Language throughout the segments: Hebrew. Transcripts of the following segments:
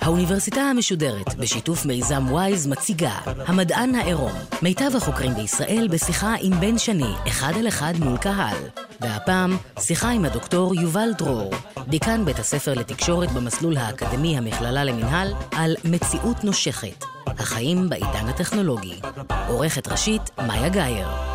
האוניברסיטה המשודרת, בשיתוף מיזם וויז, מציגה המדען העירום. מיטב החוקרים בישראל בשיחה עם בן שני, אחד אל אחד מול קהל. והפעם, שיחה עם הדוקטור יובל דרור, דיקן בית הספר לתקשורת במסלול האקדמי המכללה למינהל, על מציאות נושכת, החיים בעידן הטכנולוגי. עורכת ראשית, מאיה גאייר.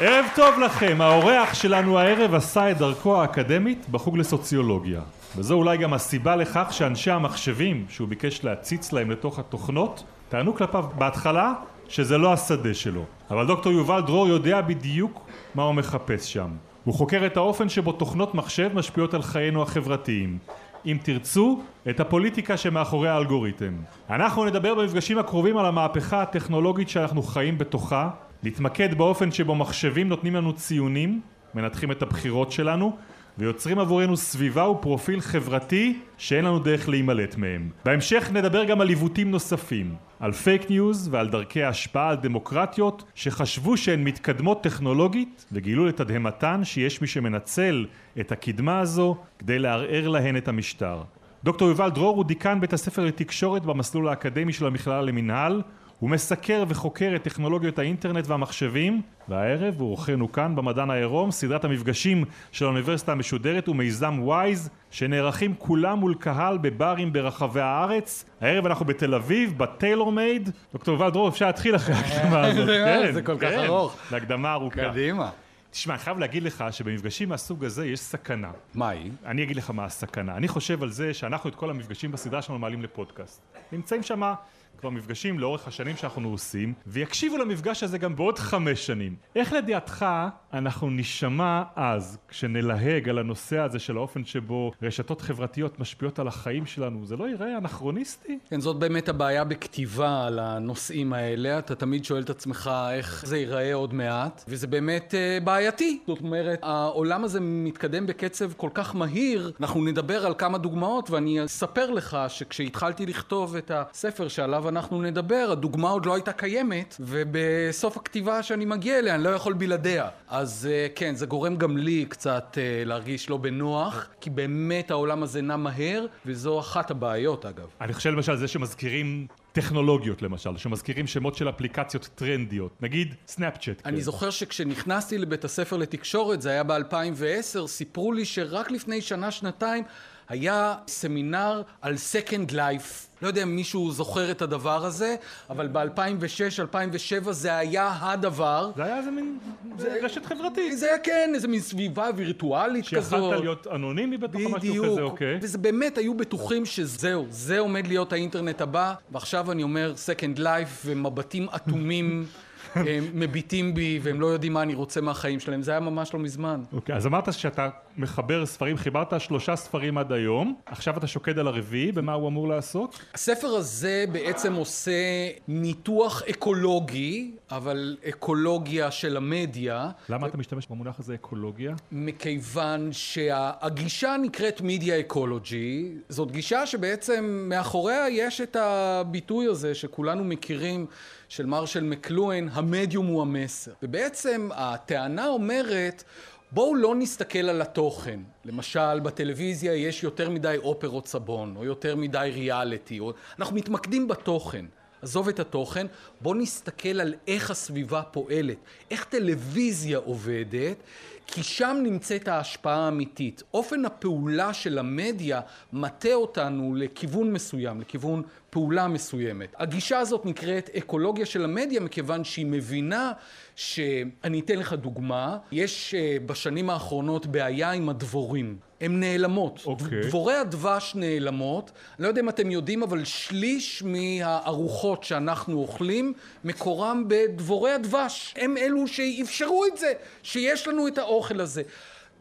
ערב טוב לכם, האורח שלנו הערב עשה את דרכו האקדמית בחוג לסוציולוגיה. וזו אולי גם הסיבה לכך שאנשי המחשבים שהוא ביקש להציץ להם לתוך התוכנות טענו כלפיו בהתחלה שזה לא השדה שלו. אבל דוקטור יובל דרור יודע בדיוק מה הוא מחפש שם. הוא חוקר את האופן שבו תוכנות מחשב משפיעות על חיינו החברתיים. אם תרצו, את הפוליטיקה שמאחורי האלגוריתם. אנחנו נדבר במפגשים הקרובים על המהפכה הטכנולוגית שאנחנו חיים בתוכה, נתמקד באופן שבו מחשבים נותנים לנו ציונים, מנתחים את הבחירות שלנו, ויוצרים עבורנו סביבה ופרופיל חברתי שאין לנו דרך להימלט מהם. בהמשך נדבר גם על עיוותים נוספים, על פייק ניוז ועל דרכי השפעה על דמוקרטיות שחשבו שהן מתקדמות טכנולוגית וגילו לתדהמתן שיש מי שמנצל את הקדמה הזו כדי לערער להן את המשטר. דוקטור יובל דרור הוא דיקן בית הספר לתקשורת במסלול האקדמי של המכללה למינהל הוא מסקר וחוקר את טכנולוגיות האינטרנט והמחשבים והערב הוא אורחנו כאן במדען העירום סדרת המפגשים של האוניברסיטה המשודרת ומיזם וויז שנערכים כולם מול קהל בברים ברחבי הארץ הערב אנחנו בתל אביב בטיילור מייד דוקטור יובל דרור אפשר להתחיל אחרי ההקדמה הזאת כן, זה כל כך כן, ארוך להקדמה ארוכה קדימה תשמע, אני חייב להגיד לך שבמפגשים מהסוג הזה יש סכנה. מה היא? אני אגיד לך מה הסכנה. אני חושב על זה שאנחנו את כל המפגשים בסדרה שלנו מעלים לפודקאסט. נמצאים שם כבר מפגשים לאורך השנים שאנחנו עושים, ויקשיבו למפגש הזה גם בעוד חמש שנים. איך לדעתך אנחנו נשמע אז, כשנלהג על הנושא הזה של האופן שבו רשתות חברתיות משפיעות על החיים שלנו, זה לא ייראה אנכרוניסטי? כן, זאת באמת הבעיה בכתיבה על הנושאים האלה. אתה תמיד שואל את עצמך איך זה ייראה עוד מעט, וזה באמת uh, בעייתי. זאת אומרת, העולם הזה מתקדם בקצב כל כך מהיר, אנחנו נדבר על כמה דוגמאות, ואני אספר לך שכשהתחלתי לכתוב את הספר שעליו אנחנו נדבר, הדוגמה עוד לא הייתה קיימת, ובסוף הכתיבה שאני מגיע אליה, אני לא יכול בלעדיה. אז אה, כן, זה גורם גם לי קצת אה, להרגיש לא בנוח, כי באמת העולם הזה נע מהר, וזו אחת הבעיות אגב. אני חושב למשל זה שמזכירים טכנולוגיות למשל, שמזכירים שמות של אפליקציות טרנדיות, נגיד סנאפצ'אט. אני כן. זוכר שכשנכנסתי לבית הספר לתקשורת, זה היה ב-2010, סיפרו לי שרק לפני שנה-שנתיים היה סמינר על Second Life. לא יודע אם מישהו זוכר את הדבר הזה, אבל ב-2006-2007 זה היה הדבר. זה היה איזה מין זה... רשת חברתית. זה היה כן, איזה מין סביבה וירטואלית כזאת. שיכלת להיות אנונימי בתוך משהו כזה, אוקיי. וזה באמת, היו בטוחים שזהו, זה עומד להיות האינטרנט הבא, ועכשיו אני אומר Second Life ומבטים אטומים. הם מביטים בי והם לא יודעים מה אני רוצה מהחיים שלהם, זה היה ממש לא מזמן. אוקיי, okay, אז אמרת שאתה מחבר ספרים, חיברת שלושה ספרים עד היום, עכשיו אתה שוקד על הרביעי, במה הוא אמור לעסוק? הספר הזה בעצם עושה ניתוח אקולוגי, אבל אקולוגיה של המדיה. למה ו... אתה משתמש במונח הזה אקולוגיה? מכיוון שהגישה נקראת מידיה אקולוגי, זאת גישה שבעצם מאחוריה יש את הביטוי הזה שכולנו מכירים. של מרשל מקלואין, המדיום הוא המסר. ובעצם הטענה אומרת, בואו לא נסתכל על התוכן. למשל, בטלוויזיה יש יותר מדי אופרות סבון, או יותר מדי ריאליטי, או... אנחנו מתמקדים בתוכן. עזוב את התוכן, בואו נסתכל על איך הסביבה פועלת, איך טלוויזיה עובדת, כי שם נמצאת ההשפעה האמיתית. אופן הפעולה של המדיה מטה אותנו לכיוון מסוים, לכיוון פעולה מסוימת. הגישה הזאת נקראת אקולוגיה של המדיה מכיוון שהיא מבינה שאני אתן לך דוגמה, יש אה, בשנים האחרונות בעיה עם הדבורים. הן נעלמות. אוקיי. דבורי הדבש נעלמות. אני לא יודע אם אתם יודעים, אבל שליש מהארוחות שאנחנו אוכלים, מקורם בדבורי הדבש. הם אלו שאפשרו את זה, שיש לנו את האוכל הזה.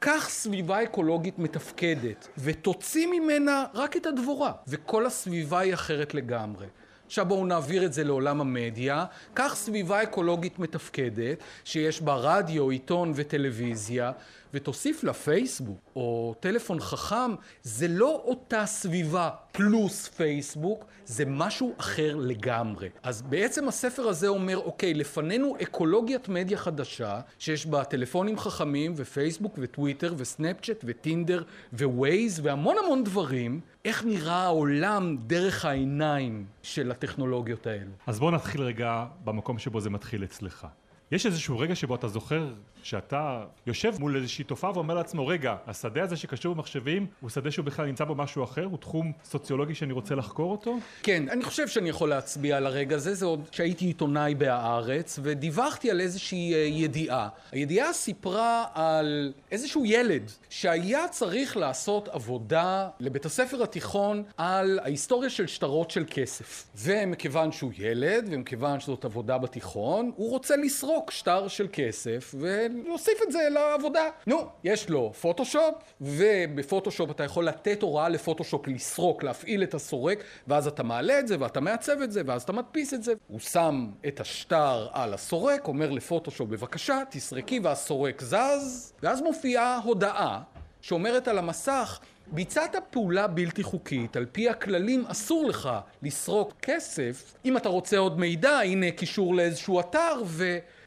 כך סביבה אקולוגית מתפקדת, ותוציא ממנה רק את הדבורה, וכל הסביבה היא אחרת לגמרי. עכשיו בואו נעביר את זה לעולם המדיה. קח סביבה אקולוגית מתפקדת, שיש בה רדיו, עיתון וטלוויזיה, ותוסיף לה פייסבוק או טלפון חכם, זה לא אותה סביבה פלוס פייסבוק, זה משהו אחר לגמרי. אז בעצם הספר הזה אומר, אוקיי, לפנינו אקולוגיית מדיה חדשה, שיש בה טלפונים חכמים ופייסבוק וטוויטר וסנאפצ'אט וטינדר ווייז והמון המון דברים, איך נראה העולם דרך העיניים של הטכנולוגיות האלה. אז בואו נתחיל רגע במקום שבו זה מתחיל אצלך. יש איזשהו רגע שבו אתה זוכר שאתה יושב מול איזושהי תופעה ואומר לעצמו רגע השדה הזה שקשור במחשבים הוא שדה שהוא בכלל נמצא בו משהו אחר? הוא תחום סוציולוגי שאני רוצה לחקור אותו? כן אני חושב שאני יכול להצביע על הרגע הזה. זה עוד כשהייתי עיתונאי בהארץ ודיווחתי על איזושהי אה, ידיעה. הידיעה סיפרה על איזשהו ילד שהיה צריך לעשות עבודה לבית הספר התיכון על ההיסטוריה של שטרות של כסף. ומכיוון שהוא ילד ומכיוון שזאת עבודה בתיכון הוא רוצה לסרוק שטר של כסף ו... להוסיף את זה לעבודה. נו, יש לו פוטושופ, ובפוטושופ אתה יכול לתת הוראה לפוטושופ לסרוק, להפעיל את הסורק, ואז אתה מעלה את זה, ואתה מעצב את זה, ואז אתה מדפיס את זה. הוא שם את השטר על הסורק, אומר לפוטושופ, בבקשה, תסרקי, והסורק זז, ואז מופיעה הודעה שאומרת על המסך, ביצעת פעולה בלתי חוקית, על פי הכללים אסור לך לסרוק כסף. אם אתה רוצה עוד מידע, הנה קישור לאיזשהו אתר,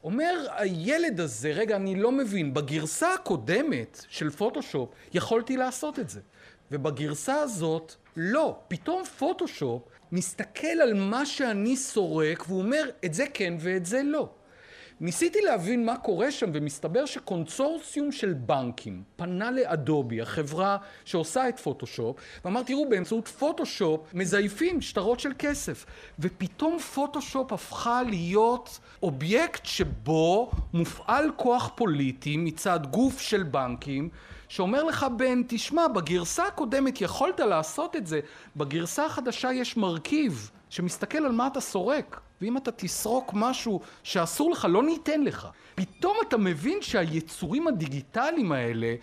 ואומר הילד הזה, רגע, אני לא מבין, בגרסה הקודמת של פוטושופ יכולתי לעשות את זה. ובגרסה הזאת, לא. פתאום פוטושופ מסתכל על מה שאני סורק, והוא אומר, את זה כן ואת זה לא. ניסיתי להבין מה קורה שם, ומסתבר שקונסורסיום של בנקים פנה לאדובי, החברה שעושה את פוטושופ, ואמר, תראו, באמצעות פוטושופ מזייפים שטרות של כסף. ופתאום פוטושופ הפכה להיות אובייקט שבו מופעל כוח פוליטי מצד גוף של בנקים, שאומר לך, בן, תשמע, בגרסה הקודמת יכולת לעשות את זה, בגרסה החדשה יש מרכיב שמסתכל על מה אתה סורק. ואם אתה תסרוק משהו שאסור לך, לא ניתן לך. פתאום אתה מבין שהיצורים הדיגיטליים האלה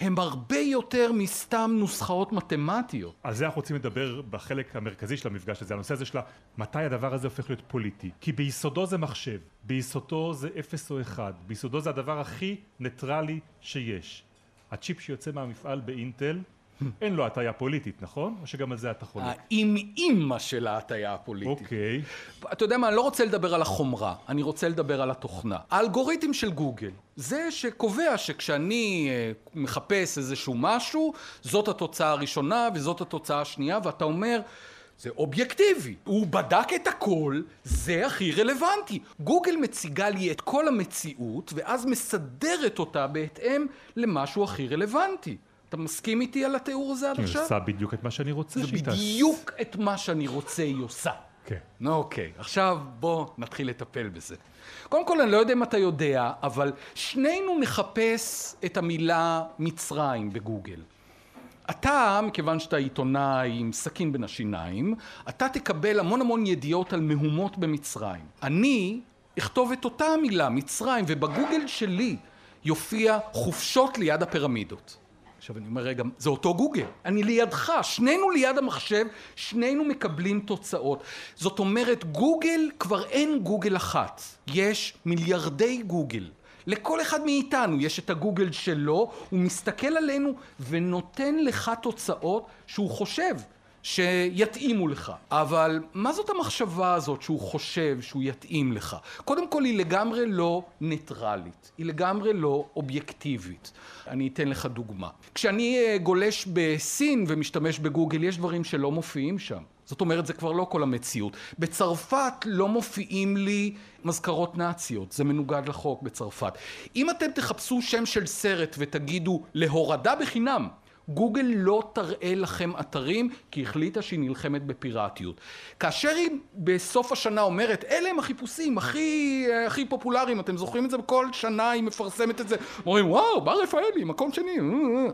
הם הרבה יותר מסתם נוסחאות מתמטיות. על זה אנחנו רוצים לדבר בחלק המרכזי של המפגש הזה, הנושא הזה של מתי הדבר הזה הופך להיות פוליטי. כי ביסודו זה מחשב, ביסודו זה אפס או אחד, ביסודו זה הדבר הכי ניטרלי שיש. הצ'יפ שיוצא מהמפעל באינטל אין לו הטיה פוליטית, נכון? או שגם על זה אתה חולק? האם-אימא של ההטיה הפוליטית. אוקיי. אתה יודע מה, אני לא רוצה לדבר על החומרה, אני רוצה לדבר על התוכנה. האלגוריתם של גוגל, זה שקובע שכשאני אה, מחפש איזשהו משהו, זאת התוצאה הראשונה וזאת התוצאה השנייה, ואתה אומר... זה אובייקטיבי. הוא בדק את הכל, זה הכי רלוונטי. גוגל מציגה לי את כל המציאות, ואז מסדרת אותה בהתאם למשהו הכי רלוונטי. אתה מסכים איתי על התיאור הזה עד עכשיו? היא עושה בדיוק את מה שאני רוצה שהיא תעשה. זה בדיוק את מה שאני רוצה היא עושה. כן. אוקיי, עכשיו בוא נתחיל לטפל בזה. קודם כל, אני לא יודע אם אתה יודע, אבל שנינו נחפש את המילה מצרים בגוגל. אתה, מכיוון שאתה עיתונאי עם סכין בין השיניים, אתה תקבל המון המון ידיעות על מהומות במצרים. אני אכתוב את אותה המילה, מצרים, ובגוגל שלי יופיע חופשות ליד הפירמידות. עכשיו אני אומר רגע, זה אותו גוגל, אני לידך, שנינו ליד המחשב, שנינו מקבלים תוצאות. זאת אומרת, גוגל כבר אין גוגל אחת, יש מיליארדי גוגל. לכל אחד מאיתנו יש את הגוגל שלו, הוא מסתכל עלינו ונותן לך תוצאות שהוא חושב שיתאימו לך. אבל מה זאת המחשבה הזאת שהוא חושב שהוא יתאים לך? קודם כל היא לגמרי לא ניטרלית, היא לגמרי לא אובייקטיבית. אני אתן לך דוגמה. כשאני אה, גולש בסין ומשתמש בגוגל, יש דברים שלא מופיעים שם. זאת אומרת, זה כבר לא כל המציאות. בצרפת לא מופיעים לי מזכרות נאציות, זה מנוגד לחוק בצרפת. אם אתם תחפשו שם של סרט ותגידו להורדה בחינם, גוגל לא תראה לכם אתרים כי החליטה שהיא נלחמת בפיראטיות. כאשר היא בסוף השנה אומרת אלה הם החיפושים הכי, הכי פופולריים אתם זוכרים את זה? בכל שנה היא מפרסמת את זה אומרים וואו בר רפאלי מקום שני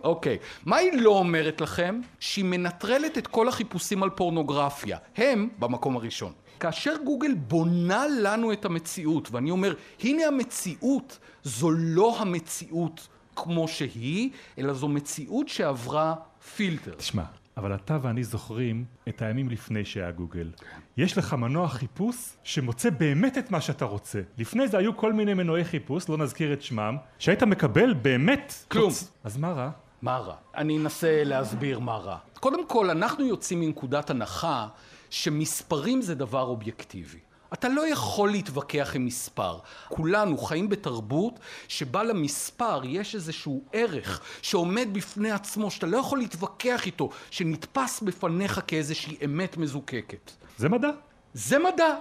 אוקיי מה היא לא אומרת לכם? שהיא מנטרלת את כל החיפושים על פורנוגרפיה הם במקום הראשון כאשר גוגל בונה לנו את המציאות ואני אומר הנה המציאות זו לא המציאות כמו שהיא, אלא זו מציאות שעברה פילטר. תשמע, אבל אתה ואני זוכרים את הימים לפני שהיה גוגל. יש לך מנוע חיפוש שמוצא באמת את מה שאתה רוצה. לפני זה היו כל מיני מנועי חיפוש, לא נזכיר את שמם, שהיית מקבל באמת... כלום. תוצ... אז מה רע? מה רע? אני אנסה להסביר מה רע. קודם כל, אנחנו יוצאים מנקודת הנחה שמספרים זה דבר אובייקטיבי. אתה לא יכול להתווכח עם מספר. כולנו חיים בתרבות שבה למספר יש איזשהו ערך שעומד בפני עצמו, שאתה לא יכול להתווכח איתו, שנתפס בפניך כאיזושהי אמת מזוקקת. זה מדע. זה מדע,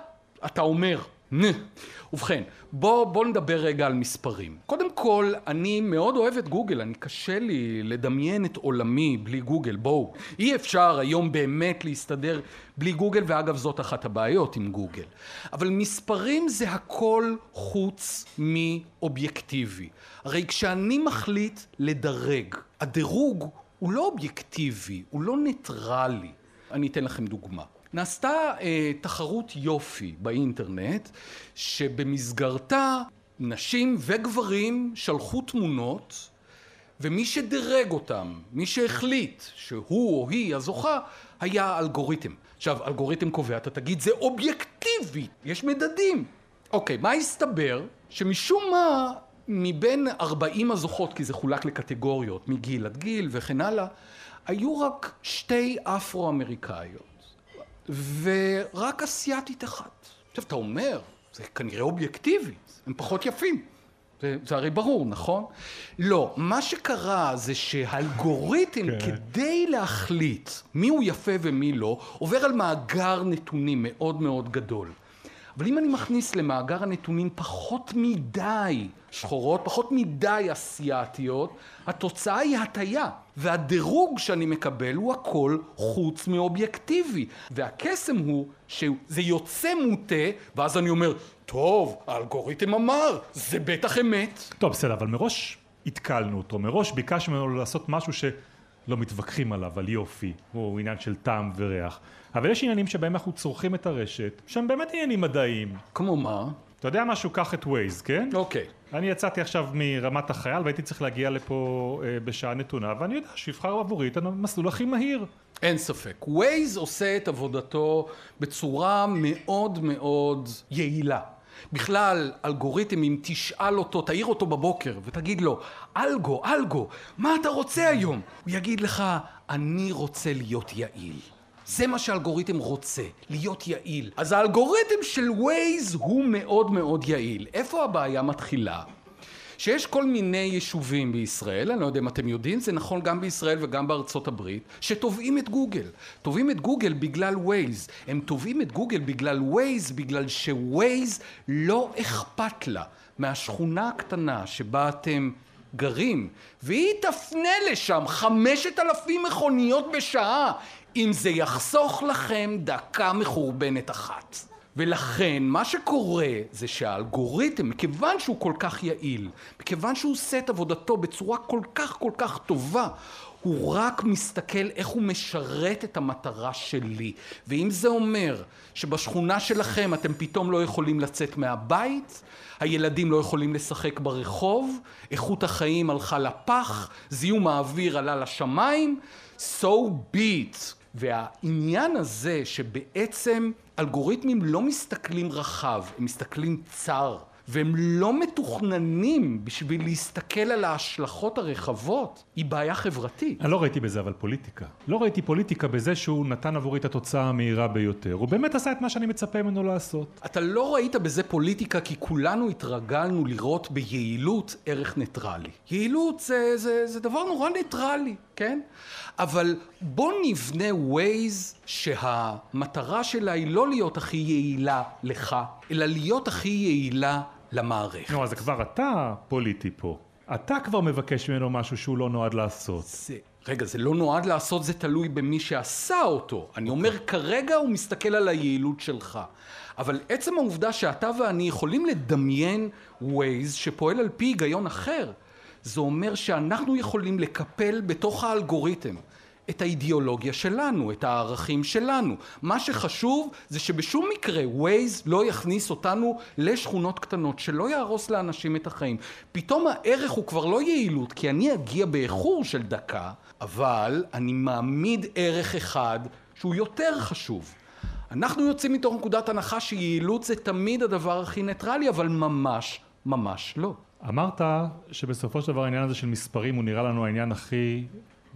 אתה אומר. ובכן, בוא, בוא נדבר רגע על מספרים. קודם כל, אני מאוד אוהב את גוגל, אני קשה לי לדמיין את עולמי בלי גוגל, בואו. אי אפשר היום באמת להסתדר בלי גוגל, ואגב זאת אחת הבעיות עם גוגל. אבל מספרים זה הכל חוץ מאובייקטיבי. הרי כשאני מחליט לדרג, הדירוג הוא לא אובייקטיבי, הוא לא ניטרלי. אני אתן לכם דוגמה. נעשתה אה, תחרות יופי באינטרנט, שבמסגרתה נשים וגברים שלחו תמונות, ומי שדירג אותם, מי שהחליט שהוא או היא הזוכה, היה אלגוריתם. עכשיו, אלגוריתם קובע, אתה תגיד, זה אובייקטיבי, יש מדדים. אוקיי, מה הסתבר? שמשום מה, מבין 40 הזוכות, כי זה חולק לקטגוריות, מגיל עד גיל וכן הלאה, היו רק שתי אפרו-אמריקאיות. ורק אסיאתית אחת. עכשיו, אתה אומר, זה כנראה אובייקטיבי, הם פחות יפים. זה, זה הרי ברור, נכון? לא, מה שקרה זה שהאלגוריתם, כן. כדי להחליט מי הוא יפה ומי לא, עובר על מאגר נתונים מאוד מאוד גדול. אבל אם אני מכניס למאגר הנתונים פחות מדי שחורות, פחות מדי אסיאתיות, התוצאה היא הטיה. והדירוג שאני מקבל הוא הכל חוץ מאובייקטיבי. והקסם הוא שזה יוצא מוטה, ואז אני אומר, טוב, האלגוריתם אמר, זה בטח אמת. טוב, בסדר, אבל מראש התקלנו אותו, מראש ביקשנו ממנו לעשות משהו שלא מתווכחים עליו, על יופי, הוא עניין של טעם וריח. אבל יש עניינים שבהם אנחנו צורכים את הרשת, שהם באמת עניינים מדעיים. כמו מה? אתה יודע משהו? קח את ווייז, כן? אוקיי. אני יצאתי עכשיו מרמת החייל והייתי צריך להגיע לפה אה, בשעה נתונה, ואני יודע שיבחר עבורי את המסלול הכי מהיר. אין ספק. ווייז עושה את עבודתו בצורה מאוד מאוד יעילה. בכלל, אלגוריתם, אם תשאל אותו, תעיר אותו בבוקר ותגיד לו, אלגו, אלגו, מה אתה רוצה היום? הוא יגיד לך, אני רוצה להיות יעיל. זה מה שהאלגוריתם רוצה, להיות יעיל. אז האלגוריתם של ווייז הוא מאוד מאוד יעיל. איפה הבעיה מתחילה? שיש כל מיני יישובים בישראל, אני לא יודע אם אתם יודעים, זה נכון גם בישראל וגם בארצות הברית, שתובעים את גוגל. תובעים את גוגל בגלל ווייז. הם תובעים את גוגל בגלל ווייז, בגלל שווייז לא אכפת לה מהשכונה הקטנה שבה אתם גרים, והיא תפנה לשם חמשת אלפים מכוניות בשעה אם זה יחסוך לכם דקה מחורבנת אחת. ולכן מה שקורה זה שהאלגוריתם, מכיוון שהוא כל כך יעיל, מכיוון שהוא עושה את עבודתו בצורה כל כך כל כך טובה, הוא רק מסתכל איך הוא משרת את המטרה שלי. ואם זה אומר שבשכונה שלכם אתם פתאום לא יכולים לצאת מהבית, הילדים לא יכולים לשחק ברחוב, איכות החיים הלכה לפח, זיהום האוויר עלה לשמיים, so be it. והעניין הזה שבעצם אלגוריתמים לא מסתכלים רחב, הם מסתכלים צר. והם לא מתוכננים בשביל להסתכל על ההשלכות הרחבות, היא בעיה חברתית. אני לא ראיתי בזה אבל פוליטיקה. לא ראיתי פוליטיקה בזה שהוא נתן עבורי את התוצאה המהירה ביותר. הוא באמת עשה את מה שאני מצפה ממנו לעשות. אתה לא ראית בזה פוליטיקה כי כולנו התרגלנו לראות ביעילות ערך ניטרלי. יעילות זה, זה, זה דבר נורא ניטרלי, כן? אבל בוא נבנה ווייז שהמטרה שלה היא לא להיות הכי יעילה לך, אלא להיות הכי יעילה למערכת. נו, אז כבר אתה פוליטי פה. אתה כבר מבקש ממנו משהו שהוא לא נועד לעשות. זה... רגע, זה לא נועד לעשות, זה תלוי במי שעשה אותו. אני אומר, כרגע הוא מסתכל על היעילות שלך. אבל עצם העובדה שאתה ואני יכולים לדמיין ווייז שפועל על פי היגיון אחר, זה אומר שאנחנו יכולים לקפל בתוך האלגוריתם את האידיאולוגיה שלנו, את הערכים שלנו. מה שחשוב זה שבשום מקרה Waze לא יכניס אותנו לשכונות קטנות, שלא יהרוס לאנשים את החיים. פתאום הערך הוא כבר לא יעילות, כי אני אגיע באיחור של דקה, אבל אני מעמיד ערך אחד שהוא יותר חשוב. אנחנו יוצאים מתוך נקודת הנחה שיעילות זה תמיד הדבר הכי ניטרלי, אבל ממש, ממש לא. אמרת שבסופו של דבר העניין הזה של מספרים הוא נראה לנו העניין הכי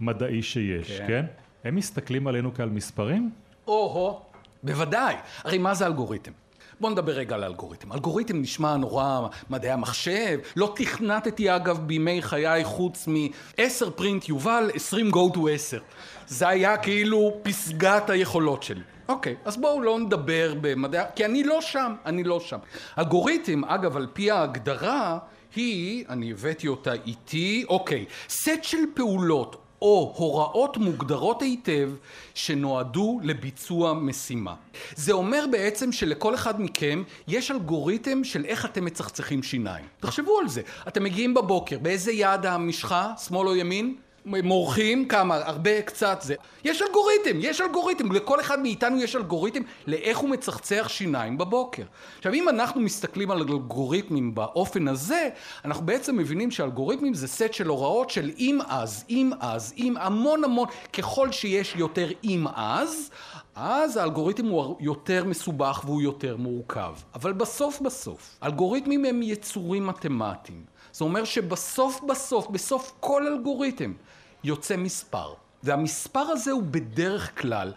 מדעי שיש, כן? כן? הם מסתכלים עלינו כעל מספרים? או-הו, בוודאי. הרי מה זה אלגוריתם? בואו נדבר רגע על אלגוריתם. אלגוריתם נשמע נורא מדעי המחשב, לא תכנתתי אגב בימי חיי חוץ מ-10 פרינט יובל, 20 go to 10. זה היה כאילו פסגת היכולות שלי. אוקיי, אז בואו לא נדבר במדעי... כי אני לא שם, אני לא שם. אלגוריתם, אגב, על פי ההגדרה, היא, אני הבאתי אותה איתי, אוקיי, סט של פעולות או הוראות מוגדרות היטב שנועדו לביצוע משימה. זה אומר בעצם שלכל אחד מכם יש אלגוריתם של איך אתם מצחצחים שיניים. תחשבו על זה. אתם מגיעים בבוקר, באיזה יד המשחה, שמאל או ימין? מורחים כמה, הרבה, קצת זה. יש אלגוריתם, יש אלגוריתם, לכל אחד מאיתנו יש אלגוריתם לאיך הוא מצחצח שיניים בבוקר. עכשיו אם אנחנו מסתכלים על אלגוריתמים באופן הזה, אנחנו בעצם מבינים שאלגוריתמים זה סט של הוראות של אם אז, אם אז, אם המון המון, ככל שיש יותר אם אז, אז האלגוריתם הוא יותר מסובך והוא יותר מורכב. אבל בסוף בסוף, אלגוריתמים הם יצורים מתמטיים. זה אומר שבסוף בסוף, בסוף כל אלגוריתם, יוצא מספר. והמספר הזה הוא בדרך כלל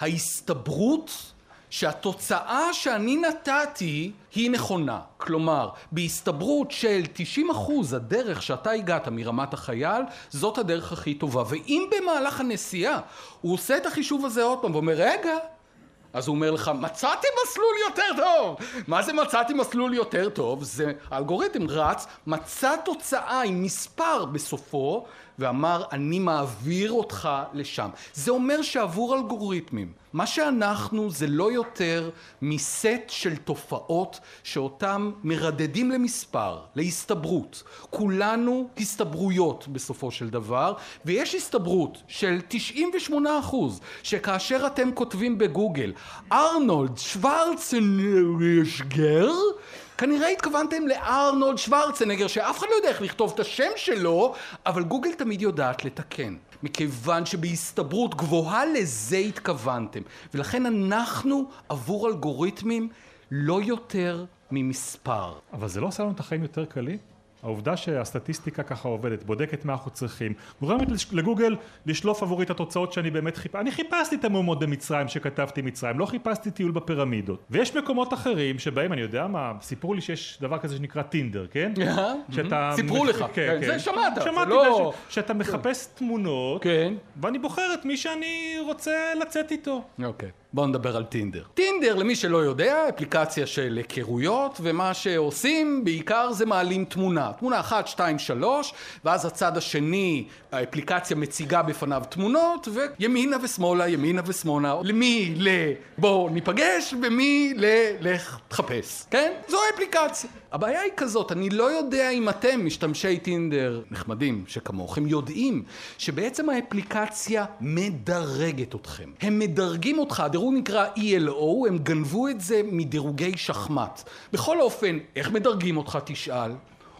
ההסתברות שהתוצאה שאני נתתי היא נכונה. כלומר, בהסתברות של 90 אחוז הדרך שאתה הגעת מרמת החייל, זאת הדרך הכי טובה. ואם במהלך הנסיעה הוא עושה את החישוב הזה עוד פעם ואומר, רגע, אז הוא אומר לך, מצאתי מסלול יותר טוב! מה זה מצאתי מסלול יותר טוב? זה האלגוריתם רץ, מצא תוצאה עם מספר בסופו, ואמר, אני מעביר אותך לשם. זה אומר שעבור אלגוריתמים, מה שאנחנו זה לא יותר מסט של תופעות שאותם מרדדים למספר, להסתברות. כולנו הסתברויות בסופו של דבר, ויש הסתברות של 98 אחוז, שכאשר אתם כותבים בגוגל, ארנולד שוורצנגר, כנראה התכוונתם לארנולד שוורצנגר, שאף אחד לא יודע איך לכתוב את השם שלו, אבל גוגל תמיד יודעת לתקן. מכיוון שבהסתברות גבוהה לזה התכוונתם. ולכן אנחנו עבור אלגוריתמים לא יותר ממספר. אבל זה לא עושה לנו את החיים יותר קלים? העובדה שהסטטיסטיקה ככה עובדת, בודקת מה אנחנו צריכים, גורמת לגוגל לשלוף עבורי את התוצאות שאני באמת חיפשתי. אני חיפשתי את המהומות במצרים שכתבתי מצרים, לא חיפשתי טיול בפירמידות. ויש מקומות אחרים שבהם, אני יודע מה, סיפרו לי שיש דבר כזה שנקרא טינדר, כן? שאתה... סיפרו לך, כן, כן. זה שמעת, זה לא... שאתה מחפש תמונות, כן. ואני בוחר את מי שאני רוצה לצאת איתו. אוקיי. בואו נדבר על טינדר. טינדר, למי שלא יודע, אפליקציה של היכרויות, ומה שעושים בעיקר זה מעלים תמונה. תמונה אחת, שתיים, שלוש, ואז הצד השני, האפליקציה מציגה בפניו תמונות, וימינה ושמאלה, ימינה ושמאלה, למי ל... בואו ניפגש, ומי ל... לך תחפש, כן? זו האפליקציה. הבעיה היא כזאת, אני לא יודע אם אתם, משתמשי טינדר נחמדים שכמוכם, יודעים שבעצם האפליקציה מדרגת אתכם. הם מדרגים אותך, הדירוג נקרא ELO, הם גנבו את זה מדירוגי שחמט. בכל אופן, איך מדרגים אותך תשאל?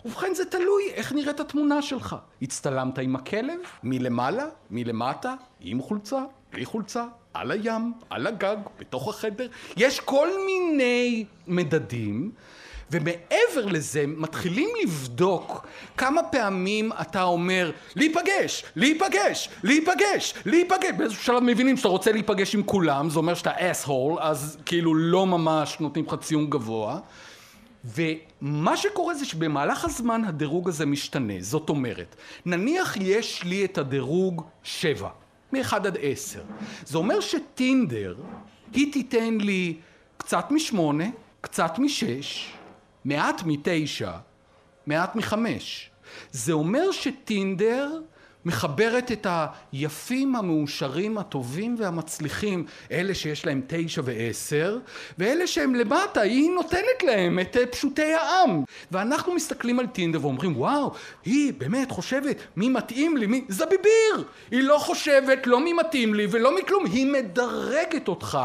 ובכן זה תלוי איך נראית התמונה שלך. הצטלמת עם הכלב? מלמעלה? מלמטה? עם חולצה? בלי חולצה? על הים? על הגג? בתוך החדר? יש כל מיני מדדים ומעבר לזה מתחילים לבדוק כמה פעמים אתה אומר להיפגש, להיפגש, להיפגש, להיפגש. באיזשהו שלב מבינים שאתה רוצה להיפגש עם כולם זה אומר שאתה אס-הול אז כאילו לא ממש נותנים לך ציון גבוה. ומה שקורה זה שבמהלך הזמן הדירוג הזה משתנה. זאת אומרת נניח יש לי את הדירוג שבע מ-1 עד 10 זה אומר שטינדר היא תיתן לי קצת משמונה, קצת משש מעט מתשע, מעט מחמש. זה אומר שטינדר מחברת את היפים, המאושרים, הטובים והמצליחים, אלה שיש להם תשע ועשר, ואלה שהם למטה, היא נותנת להם את אה, פשוטי העם. ואנחנו מסתכלים על טינדר ואומרים, וואו, היא באמת חושבת מי מתאים לי, מי... זביביר! היא לא חושבת לא מי מתאים לי ולא מכלום, היא מדרגת אותך.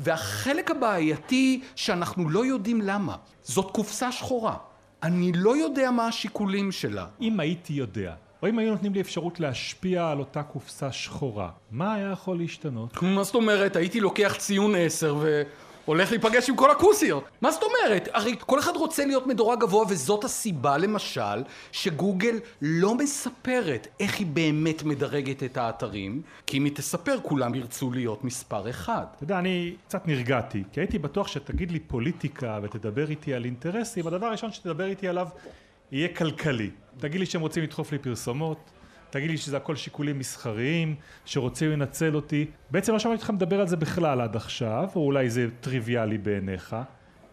והחלק הבעייתי שאנחנו לא יודעים למה. זאת קופסה שחורה. אני לא יודע מה השיקולים שלה. אם הייתי יודע, או אם היו נותנים לי אפשרות להשפיע על אותה קופסה שחורה, מה היה יכול להשתנות? מה זאת אומרת? הייתי לוקח ציון עשר ו... הולך להיפגש עם כל הכוסיות. מה זאת אומרת? הרי כל אחד רוצה להיות מדורג גבוה וזאת הסיבה למשל שגוגל לא מספרת איך היא באמת מדרגת את האתרים כי אם היא תספר כולם ירצו להיות מספר אחד. אתה יודע, אני קצת נרגעתי כי הייתי בטוח שתגיד לי פוליטיקה ותדבר איתי על אינטרסים, הדבר הראשון שתדבר איתי עליו יהיה כלכלי. תגיד לי שהם רוצים לדחוף לי פרסומות תגיד לי שזה הכל שיקולים מסחריים, שרוצים לנצל אותי. בעצם לא שמעתי אותך מדבר על זה בכלל עד עכשיו, או אולי זה טריוויאלי בעיניך.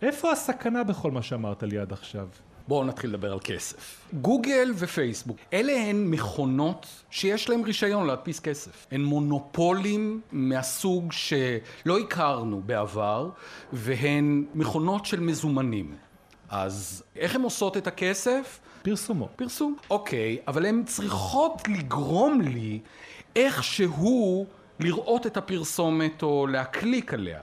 איפה הסכנה בכל מה שאמרת לי עד עכשיו? בואו נתחיל לדבר על כסף. גוגל ופייסבוק, אלה הן מכונות שיש להן רישיון להדפיס כסף. הן מונופולים מהסוג שלא הכרנו בעבר, והן מכונות של מזומנים. אז איך הן עושות את הכסף? פרסומות. פרסום. אוקיי, אבל הן צריכות לגרום לי איכשהו לראות את הפרסומת או להקליק עליה.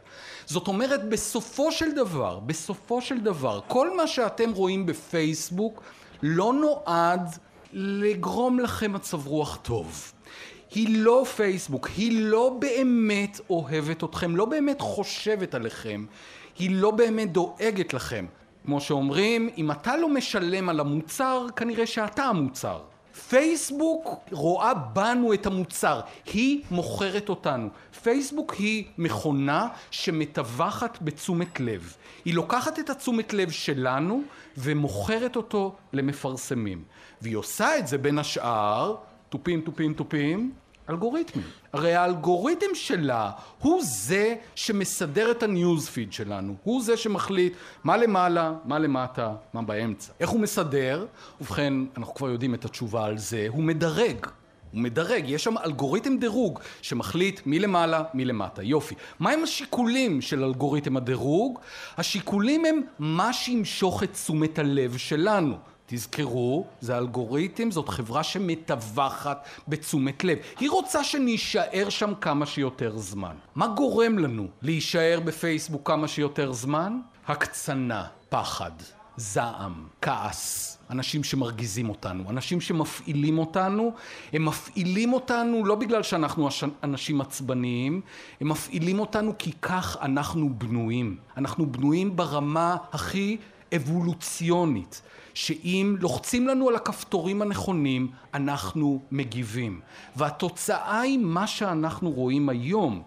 זאת אומרת, בסופו של דבר, בסופו של דבר, כל מה שאתם רואים בפייסבוק לא נועד לגרום לכם מצב רוח טוב. היא לא פייסבוק, היא לא באמת אוהבת אתכם, לא באמת חושבת עליכם, היא לא באמת דואגת לכם. כמו שאומרים, אם אתה לא משלם על המוצר, כנראה שאתה המוצר. פייסבוק רואה בנו את המוצר, היא מוכרת אותנו. פייסבוק היא מכונה שמטווחת בתשומת לב. היא לוקחת את התשומת לב שלנו ומוכרת אותו למפרסמים. והיא עושה את זה בין השאר, תופים תופים תופים, אלגוריתמים. הרי האלגוריתם שלה הוא זה שמסדר את הניוזפיד שלנו, הוא זה שמחליט מה למעלה, מה למטה, מה באמצע. איך הוא מסדר? ובכן, אנחנו כבר יודעים את התשובה על זה, הוא מדרג. הוא מדרג, יש שם אלגוריתם דירוג שמחליט מי למעלה, מי למטה. יופי. מהם השיקולים של אלגוריתם הדירוג? השיקולים הם מה שימשוך את תשומת הלב שלנו. תזכרו, זה אלגוריתם, זאת חברה שמטווחת בתשומת לב. היא רוצה שנישאר שם כמה שיותר זמן. מה גורם לנו להישאר בפייסבוק כמה שיותר זמן? הקצנה, פחד, זעם, כעס. אנשים שמרגיזים אותנו, אנשים שמפעילים אותנו, הם מפעילים אותנו לא בגלל שאנחנו אנשים עצבניים, הם מפעילים אותנו כי כך אנחנו בנויים. אנחנו בנויים ברמה הכי אבולוציונית. שאם לוחצים לנו על הכפתורים הנכונים, אנחנו מגיבים. והתוצאה היא מה שאנחנו רואים היום.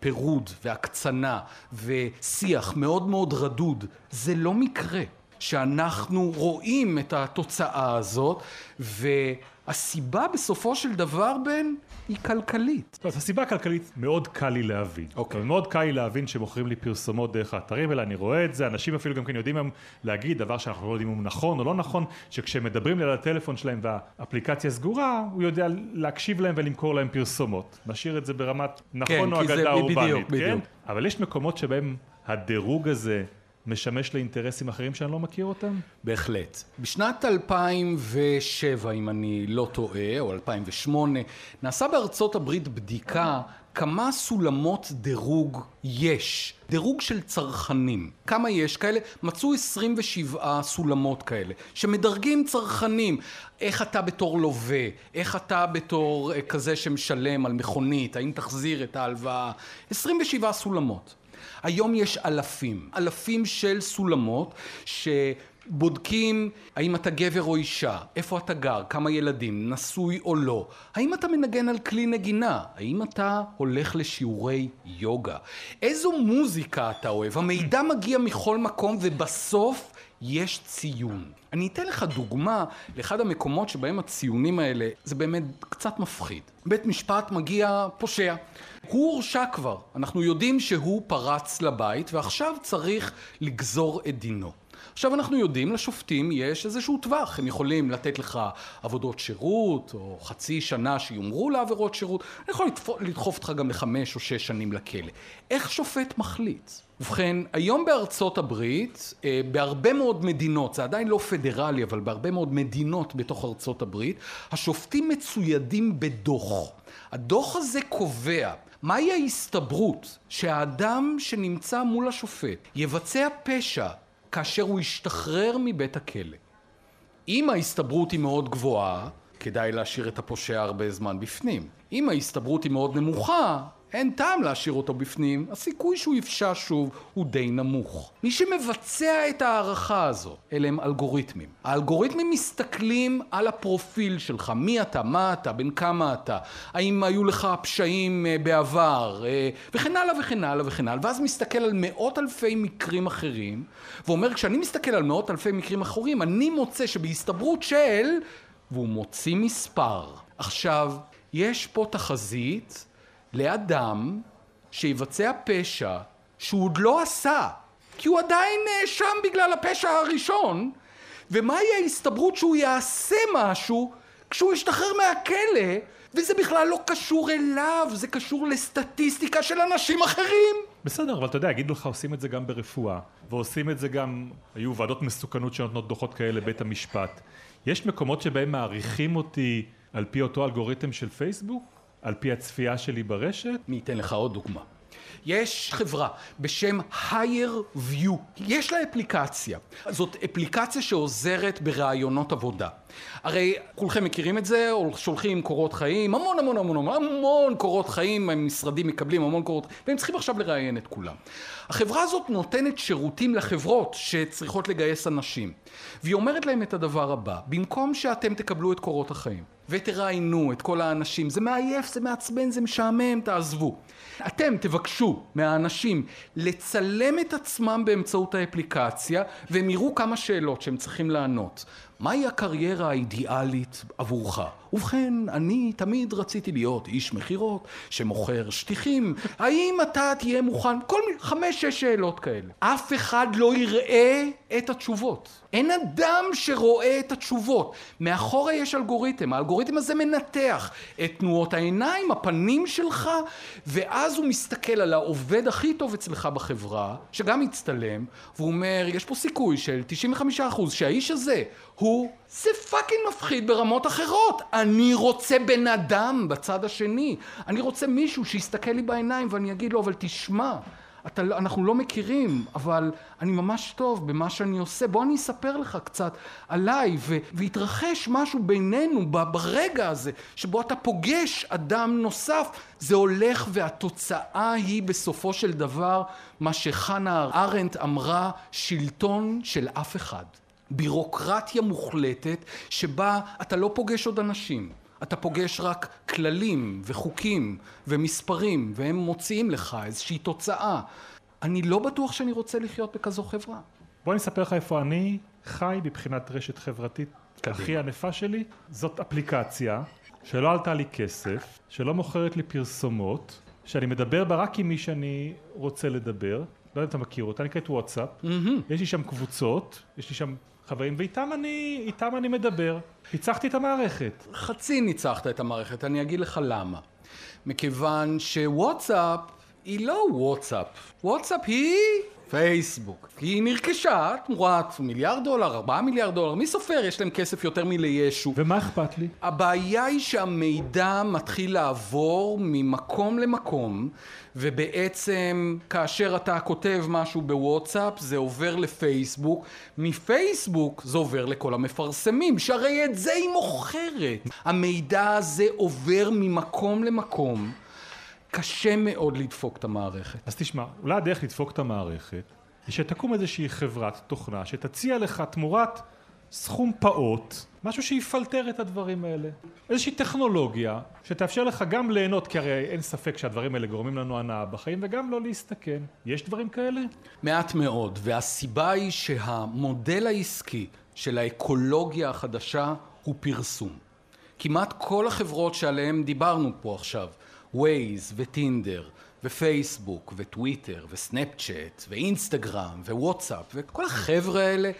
פירוד והקצנה ושיח מאוד מאוד רדוד, זה לא מקרה שאנחנו רואים את התוצאה הזאת והסיבה בסופו של דבר בין היא כלכלית. אז הסיבה הכלכלית מאוד קל לי להבין. אוקיי. Okay. מאוד קל לי להבין שמוכרים לי פרסומות דרך האתרים האלה, אני רואה את זה, אנשים אפילו גם כן יודעים היום להגיד דבר שאנחנו לא יודעים אם הוא נכון או לא נכון, שכשהם מדברים לי על הטלפון שלהם והאפליקציה סגורה, הוא יודע להקשיב להם ולמכור להם פרסומות. נשאיר את זה ברמת נכון כן, או אגדה אורבנית, כן? בדיוק. אבל יש מקומות שבהם הדירוג הזה משמש לאינטרסים אחרים שאני לא מכיר אותם? בהחלט. בשנת 2007, אם אני לא טועה, או 2008, נעשה בארצות הברית בדיקה כמה סולמות דירוג יש, דירוג של צרכנים. כמה יש כאלה? מצאו 27 סולמות כאלה, שמדרגים צרכנים. איך אתה בתור לווה, איך אתה בתור אה, כזה שמשלם על מכונית, האם תחזיר את ההלוואה. 27 סולמות. היום יש אלפים, אלפים של סולמות שבודקים האם אתה גבר או אישה, איפה אתה גר, כמה ילדים, נשוי או לא, האם אתה מנגן על כלי נגינה, האם אתה הולך לשיעורי יוגה, איזו מוזיקה אתה אוהב, המידע מגיע מכל מקום ובסוף יש ציון. אני אתן לך דוגמה לאחד המקומות שבהם הציונים האלה זה באמת קצת מפחיד. בית משפט מגיע פושע. הוא הורשע כבר, אנחנו יודעים שהוא פרץ לבית ועכשיו צריך לגזור את דינו. עכשיו אנחנו יודעים, לשופטים יש איזשהו טווח, הם יכולים לתת לך עבודות שירות, או חצי שנה שיומרו לעבירות שירות, אני יכול לדחוף אותך גם לחמש או שש שנים לכלא. איך שופט מחליט? ובכן, היום בארצות הברית, אה, בהרבה מאוד מדינות, זה עדיין לא פדרלי, אבל בהרבה מאוד מדינות בתוך ארצות הברית, השופטים מצוידים בדוח. הדוח הזה קובע מהי ההסתברות שהאדם שנמצא מול השופט יבצע פשע כאשר הוא ישתחרר מבית הכלא. אם ההסתברות היא מאוד גבוהה, כדאי להשאיר את הפושע הרבה זמן בפנים. אם ההסתברות היא מאוד נמוכה, אין טעם להשאיר אותו בפנים, הסיכוי שהוא יפשע שוב הוא די נמוך. מי שמבצע את ההערכה הזו, אלה הם אלגוריתמים. האלגוריתמים מסתכלים על הפרופיל שלך, מי אתה, מה אתה, בן כמה אתה, האם היו לך פשעים אה, בעבר, אה, וכן הלאה וכן הלאה וכן הלאה, ואז מסתכל על מאות אלפי מקרים אחרים, ואומר, כשאני מסתכל על מאות אלפי מקרים אחרים, אני מוצא שבהסתברות של... והוא מוציא מספר. עכשיו, יש פה תחזית לאדם שיבצע פשע שהוא עוד לא עשה, כי הוא עדיין נאשם בגלל הפשע הראשון, ומהי ההסתברות שהוא יעשה משהו כשהוא ישתחרר מהכלא, וזה בכלל לא קשור אליו, זה קשור לסטטיסטיקה של אנשים אחרים. בסדר, אבל אתה יודע, יגידו לך עושים את זה גם ברפואה, ועושים את זה גם, היו ועדות מסוכנות שנותנות דוחות כאלה לבית המשפט. יש מקומות שבהם מעריכים אותי על פי אותו אלגוריתם של פייסבוק? על פי הצפייה שלי ברשת? אני אתן לך עוד דוגמה. יש חברה בשם higher view, יש לה אפליקציה. זאת אפליקציה שעוזרת בראיונות עבודה. הרי כולכם מכירים את זה, שולחים קורות חיים, המון המון המון המון המון קורות חיים, המשרדים מקבלים המון קורות, והם צריכים עכשיו לראיין את כולם. החברה הזאת נותנת שירותים לחברות שצריכות לגייס אנשים, והיא אומרת להם את הדבר הבא, במקום שאתם תקבלו את קורות החיים, ותראיינו את כל האנשים, זה מעייף, זה מעצבן, זה משעמם, תעזבו. אתם תבקשו מהאנשים לצלם את עצמם באמצעות האפליקציה, והם יראו כמה שאלות שהם צריכים לענות. מהי הקריירה האידיאלית עבורך? ובכן, אני תמיד רציתי להיות איש מכירות שמוכר שטיחים. האם אתה תהיה מוכן? כל מיני, חמש, שש שאלות כאלה. אף אחד לא יראה את התשובות. אין אדם שרואה את התשובות. מאחורה יש אלגוריתם. האלגוריתם הזה מנתח את תנועות העיניים, הפנים שלך, ואז הוא מסתכל על העובד הכי טוב אצלך בחברה, שגם מצטלם, והוא אומר, יש פה סיכוי של 95% שהאיש הזה הוא, זה פאקינג מפחיד ברמות אחרות. אני רוצה בן אדם בצד השני. אני רוצה מישהו שיסתכל לי בעיניים ואני אגיד לו, אבל תשמע, אתה, לא, אנחנו לא מכירים, אבל אני ממש טוב במה שאני עושה. בוא אני אספר לך קצת עליי, ו, ויתרחש משהו בינינו ברגע הזה, שבו אתה פוגש אדם נוסף. זה הולך והתוצאה היא בסופו של דבר מה שחנה ארנדט אמרה, שלטון של אף אחד. בירוקרטיה מוחלטת שבה אתה לא פוגש עוד אנשים, אתה פוגש רק כללים וחוקים ומספרים והם מוציאים לך איזושהי תוצאה. אני לא בטוח שאני רוצה לחיות בכזו חברה. בוא אני אספר לך איפה אני חי מבחינת רשת חברתית קדימה. הכי ענפה שלי. זאת אפליקציה שלא עלתה לי כסף, שלא מוכרת לי פרסומות, שאני מדבר בה רק עם מי שאני רוצה לדבר. לא יודע אם אתה מכיר אותה, נקראת וואטסאפ. Mm-hmm. יש לי שם קבוצות, יש לי שם חברים, ואיתם אני, איתם אני מדבר. ניצחתי את המערכת. חצי ניצחת את המערכת, אני אגיד לך למה. מכיוון שוואטסאפ היא לא וואטסאפ. וואטסאפ היא פייסבוק. היא נרכשה תמורת מיליארד דולר, ארבעה מיליארד דולר, מי סופר? יש להם כסף יותר מלישו. ומה אכפת לי? הבעיה היא שהמידע מתחיל לעבור ממקום למקום, ובעצם כאשר אתה כותב משהו בוואטסאפ זה עובר לפייסבוק, מפייסבוק זה עובר לכל המפרסמים, שהרי את זה היא מוכרת. המידע הזה עובר ממקום למקום. קשה מאוד לדפוק את המערכת. אז תשמע, אולי הדרך לדפוק את המערכת היא שתקום איזושהי חברת תוכנה שתציע לך תמורת סכום פעוט, משהו שיפלטר את הדברים האלה. איזושהי טכנולוגיה שתאפשר לך גם ליהנות, כי הרי אין ספק שהדברים האלה גורמים לנו הנאה בחיים, וגם לא להסתכן. יש דברים כאלה? מעט מאוד, והסיבה היא שהמודל העסקי של האקולוגיה החדשה הוא פרסום. כמעט כל החברות שעליהן דיברנו פה עכשיו, ווייז וטינדר ופייסבוק, וטוויטר, וסנאפצ'אט, ואינסטגרם, ווואטסאפ, וכל החבר'ה האלה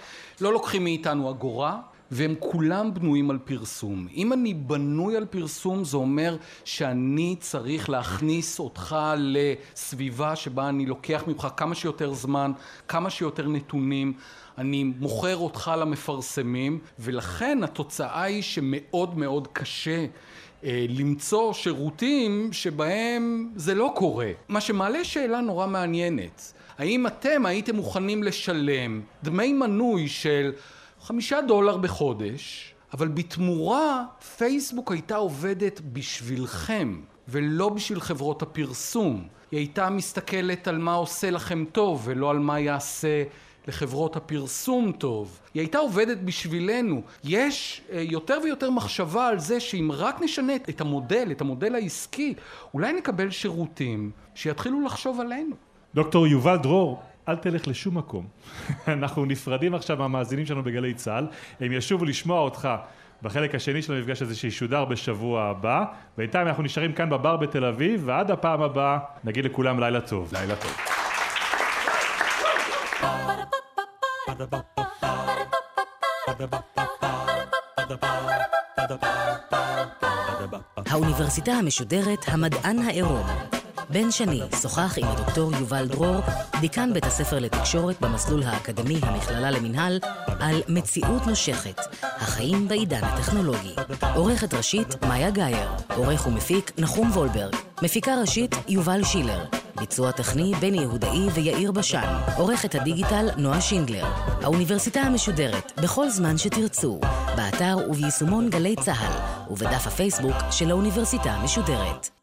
לא לוקחים מאיתנו אגורה, והם כולם בנויים על פרסום. אם אני בנוי על פרסום זה אומר שאני צריך להכניס אותך לסביבה שבה אני לוקח ממך כמה שיותר זמן, כמה שיותר נתונים, אני מוכר אותך למפרסמים, ולכן התוצאה היא שמאוד מאוד קשה למצוא שירותים שבהם זה לא קורה. מה שמעלה שאלה נורא מעניינת, האם אתם הייתם מוכנים לשלם דמי מנוי של חמישה דולר בחודש, אבל בתמורה פייסבוק הייתה עובדת בשבילכם ולא בשביל חברות הפרסום. היא הייתה מסתכלת על מה עושה לכם טוב ולא על מה יעשה לחברות הפרסום טוב. היא הייתה עובדת בשבילנו. יש אה, יותר ויותר מחשבה על זה שאם רק נשנה את המודל, את המודל העסקי, אולי נקבל שירותים שיתחילו לחשוב עלינו. דוקטור יובל דרור, אל תלך לשום מקום. אנחנו נפרדים עכשיו מהמאזינים שלנו בגלי צה"ל, הם ישובו לשמוע אותך בחלק השני של המפגש הזה שישודר בשבוע הבא. בינתיים אנחנו נשארים כאן בבר בתל אביב, ועד הפעם הבאה נגיד לכולם לילה טוב. לילה טוב. האוניברסיטה המשודרת המדען העירום בן שני שוחח עם הדוקטור יובל דרור, דיקן בית הספר לתקשורת במסלול האקדמי המכללה למינהל, על מציאות נושכת, החיים בעידן הטכנולוגי. עורכת ראשית, מאיה גאייר. עורך ומפיק, נחום וולברג. מפיקה ראשית, יובל שילר. ביצוע טכני, בני יהודאי ויאיר בשן. עורכת הדיגיטל, נועה שינדלר. האוניברסיטה המשודרת, בכל זמן שתרצו, באתר וביישומון גלי צה"ל, ובדף הפייסבוק של האוניברסיטה המשודרת.